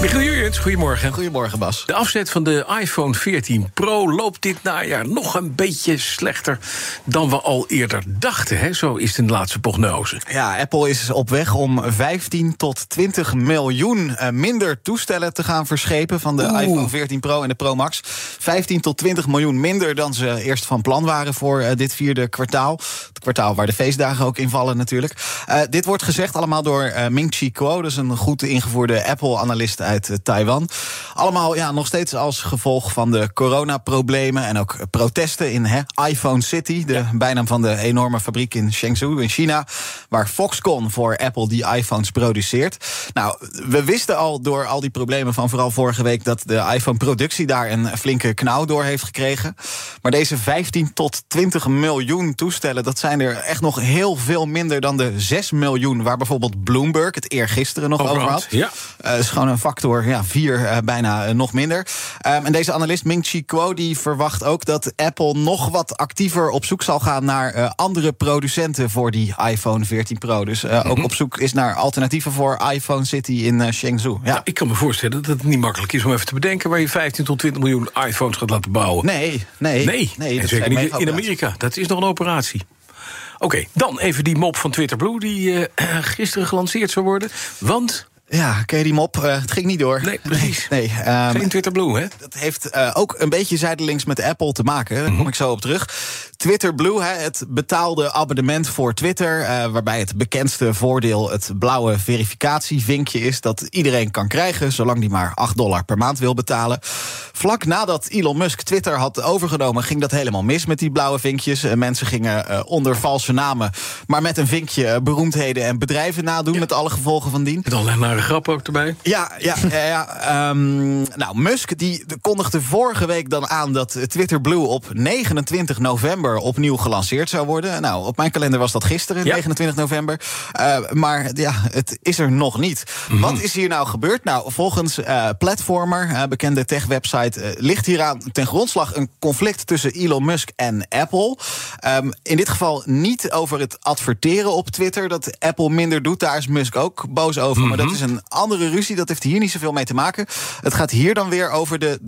Michiel Jurjens, goedemorgen. Goedemorgen, Bas. De afzet van de iPhone 14 Pro loopt dit najaar nog een beetje slechter dan we al eerder dachten. Hè? Zo is de laatste prognose. Ja, Apple is op weg om 15 tot 20 miljoen eh, minder toestellen te gaan verschepen van de Oeh. iPhone 14 Pro en de Pro Max. 15 tot 20 miljoen minder dan ze eerst van plan waren voor eh, dit vierde kwartaal. Het kwartaal waar de feestdagen ook in vallen natuurlijk. Eh, dit wordt gezegd allemaal door Ming-Chi Kuo, dus een goed ingevoerde Apple-analyst uit eh, Taiwan. Allemaal ja, nog steeds als gevolg van de coronaproblemen en ook protesten in hè, iPhone City, de bijnaam van de enorme fabriek in Shenzhou in China, waar Foxconn voor Apple die iPhones produceert. Nou, we wisten al door al die problemen van vooral vorige week dat de iPhone-productie daar een flinke knauw door heeft gekregen. Maar deze 15 tot 20 miljoen toestellen, dat zijn er echt nog heel veel minder dan de 6 miljoen waar bijvoorbeeld Bloomberg het eergisteren nog Over had, ja. Eh, is gewoon een factor ja, vier, eh, bijna eh, nog minder. Ehm, en deze analist Ming-Chi Kuo die verwacht ook dat Apple nog wat actiever op zoek zal gaan naar andere producenten voor die iPhone 14 Pro. Dus ook op zoek is naar alternatieven voor iPhone City in Shenzhou. Ja. Nou, ik kan me voorstellen dat het niet makkelijk is om even te bedenken waar je 15 tot 20 miljoen iPhones gaat laten bouwen. Nee, nee. Nee, nee en dat zeker niet in. Amerika. Dat is nog een operatie. Oké, dan even die mop van Twitter Blue die eh, gisteren gelanceerd zou worden. Want, Ja, ken je die mop? Eh, het ging niet door. nee, precies. Nee, ehm, Geen Twitter Blue, hè? Dat heeft eh, ook een beetje zijdelings met Apple te maken. Daar kom ik zo op terug. Twitter Blue, hè, het betaalde abonnement voor Twitter. eh, waarbij het bekendste voordeel het blauwe verificatievinkje is. Dat iedereen kan krijgen, zolang die maar 8 dollar per maand wil betalen. Vlak nadat Elon Musk Twitter had overgenomen, ging dat helemaal mis met die blauwe vinkjes. Mensen gingen onder valse namen, maar met een vinkje beroemdheden en bedrijven nadoen. Met alle gevolgen van dien. Met allerlei nare grappen ook erbij. Ja, ja, ja. ja. Ehm, nou, Musk die kondigde vorige week dan aan dat Twitter Blue op 29 november opnieuw gelanceerd zou worden. Nou, op mijn kalender was dat gisteren, Ja. 29 november. Eh, maar ja, het is er nog niet. Wat is hier nou gebeurd? Nou, volgens eh, Platformer, eh, bekende tech-website, ligt hieraan ten grondslag een conflict tussen Elon Musk en Apple. Ehm, in dit geval niet over het adverteren op Twitter, dat Apple minder doet. Daar is Musk ook boos over. Maar dat is een andere ruzie. Dat heeft hier niet zoveel mee te maken. Het gaat hier dan weer over de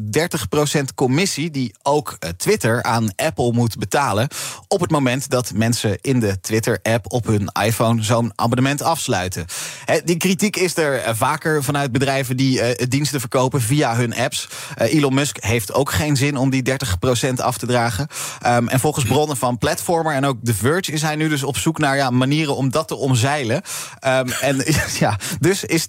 30% commissie die ook eh, Twitter aan Apple moet betalen. Op het moment dat mensen in de Twitter-app op hun iPhone zo'n abonnement afsluiten. Die kritiek is er eh, vaker vanuit bedrijven die eh, diensten verkopen via hun apps. Elon Musk heeft ook geen zin om die 30% af te dragen. Ehm, en volgens bronnen van Platformer en ook The Verge is hij nu dus op zoek naar ja, manieren om dat te omzeilen. Ehm, en ja, dus is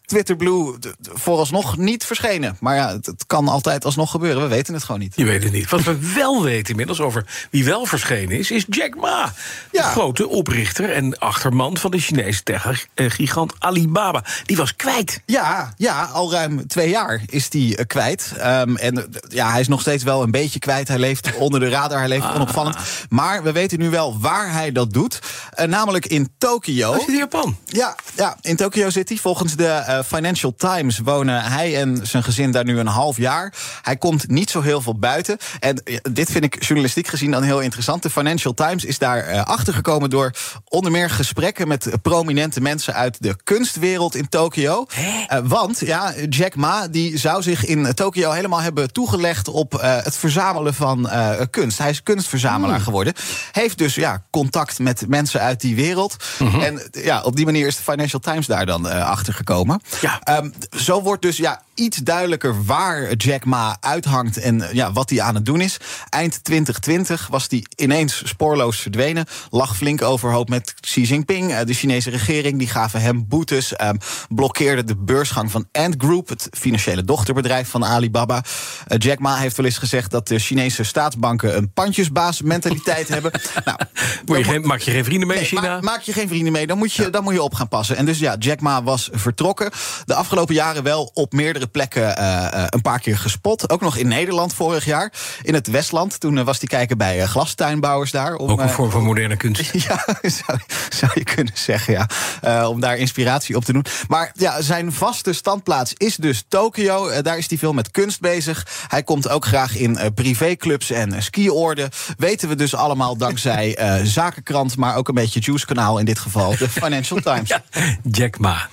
Twitter Blue vooralsnog niet verschenen. Maar ja, het, het kan altijd alsnog gebeuren. We weten het gewoon niet. Je weet het niet. Wat we wel weten inmiddels over wie wel verschenen is, is Jack Ma. De grote oprichter en achterman van de Chinese tech-gigant Alibaba. Die was kwijt. Ja, ja, al ruim twee jaar is die eh, kwijt. Ehm, en eh, ja, hij is nog steeds wel een beetje kwijt. Hij leeft onder de radar, hij leeft onopvallend. Maar we weten nu wel waar hij dat doet. Eh, namelijk in Tokio. Hij zit in Japan. Ja, ja, in Tokyo City. Volgens de Financial Times wonen hij en zijn gezin daar nu een half jaar. Hij komt niet zo heel veel buiten. En eh, dit vind ik journalistiek gezien dan heel interessant. De Financial Times is daar eh, achtergekomen door onder meer gesprekken met prominente mensen uit de kunstwereld in Tokio. Eh, want ja, Jack Ma die zou zich in Tokio helemaal hebben toegelegd op het verzamelen van kunst. Hij is kunstverzamelaar geworden. Heeft dus ja, contact met mensen uit die wereld. En ja, op die manier is de Financial Times daar dan achter gekomen. Ja. Ehm, zo wordt dus ja, iets duidelijker waar Jack Ma uithangt en eh, ja, wat hij aan het doen is. Eind 2020 was hij ineens spoorloos verdwenen. Lag flink overhoop met Xi Jinping. Eh, de Chinese regering die gaven hem boetes. ehm, blokkeerde de beursgang van Ant Group, het financiële dochterbedrijf van Alibaba. Eh, Jack Ma heeft wel eens gezegd dat de Chinese staatsbanken een pandjesbaas-mentaliteit hebben. Nou, Moet je geen, maak je geen vrienden mee Nee, China? maak, maak je geen vrienden mee, dan moet, je, dan moet je op gaan passen. En dus ja, Jack Ma was vertrokken. De afgelopen jaren wel op meerdere plekken uh, een paar keer gespot. Ook nog in Nederland vorig jaar. In het Westland. Toen was hij kijken bij glastuinbouwers daar. Om, ook een vorm van moderne kunst. ja, zou, zou, je kunnen zeggen, ja. om daar inspiratie op te doen. Maar ja, zijn vaste standplaats is dus Tokio. daar is hij veel met kunst bezig. Hij komt ook graag in privéclubs en skiorden. Weten we dus allemaal dankzij Zakenkrant, maar ook een beetje Juice Kanaal in dit geval, de Financial Times. Ja, Jack Ma.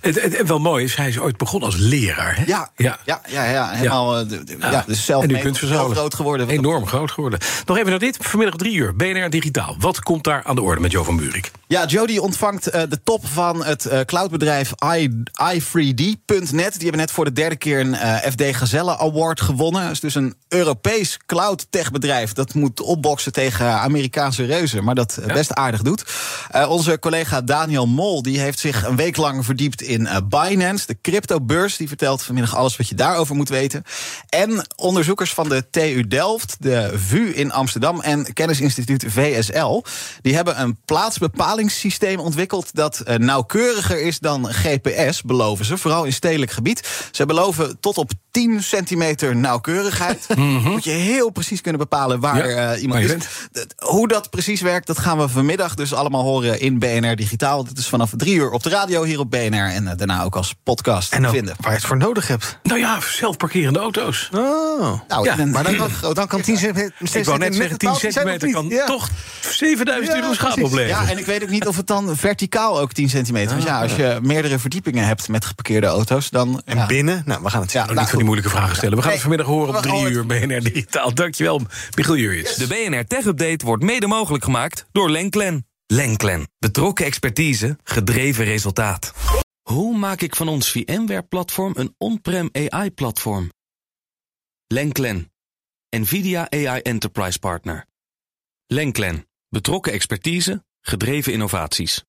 Het, het, wel mooi is, hij is ooit begonnen als leraar. Hè? Ja, ja, ja, ja, ja, helemaal. Ja. ja dus zelf en nu kunt groot geworden. Enorm groot geworden. Nog even naar dit. Vanmiddag drie uur. BNR Digitaal. Wat komt daar aan de orde met Jo van Buurik? Ja, Jody ontvangt uh, de top van het uh, cloudbedrijf i3D.net. Die hebben net voor de derde keer een uh, FD Gazelle Award gewonnen. Dat is dus een Europees cloud tech bedrijf. Dat moet opboksen tegen Amerikaanse reuzen. Maar dat best aardig doet. onze collega Daniel Mol die heeft zich een week lang verdiept in uh, Binance, de cryptobeurs. Die vertelt vanmiddag alles wat je daarover moet weten. En onderzoekers van de TU Delft, de VU in Amsterdam en Kennisinstituut VSL. Die hebben een plaatsbepalingssysteem ontwikkeld dat uh, nauwkeuriger is dan GPS, beloven ze. Vooral in stedelijk gebied. Ze beloven tot op 10 centimeter nauwkeurigheid. Mhm. Moet je heel precies kunnen bepalen waar uh, iemand is. Hoe dat precies werkt, dat gaan we vanmiddag dus allemaal horen in BNR Digitaal. Dat is vanaf drie uur op de radio hier op BNR en eh, daarna ook als podcast en vinden. Waar je het voor nodig hebt. Nou ja, zelfparkerende auto's. Oh. Nou, ja, maar dan kan, dan kan 10 centimeter... Ik wou net zeggen, 10 centimeter kan toch 7000 euro schade opleveren. Ja, en ik weet ook niet of het dan verticaal ook 10 centimeter is. ja, als je meerdere verdiepingen hebt met geparkeerde auto's, dan... En binnen? Nou, we gaan het ja, nou, niet moeilijke vragen stellen. We gaan het vanmiddag horen op 3 uur BNR Digitaal. Dankjewel, Michiel Jurjens. De BNR Tech Update wordt mede mogelijk gemaakt door Lenklen. Lenklen. Betrokken expertise, gedreven resultaat. Hoe maak ik van ons VMware-platform een on-prem AI-platform? Lenklen, NVIDIA AI Enterprise Partner. Lenklen, betrokken expertise, gedreven innovaties.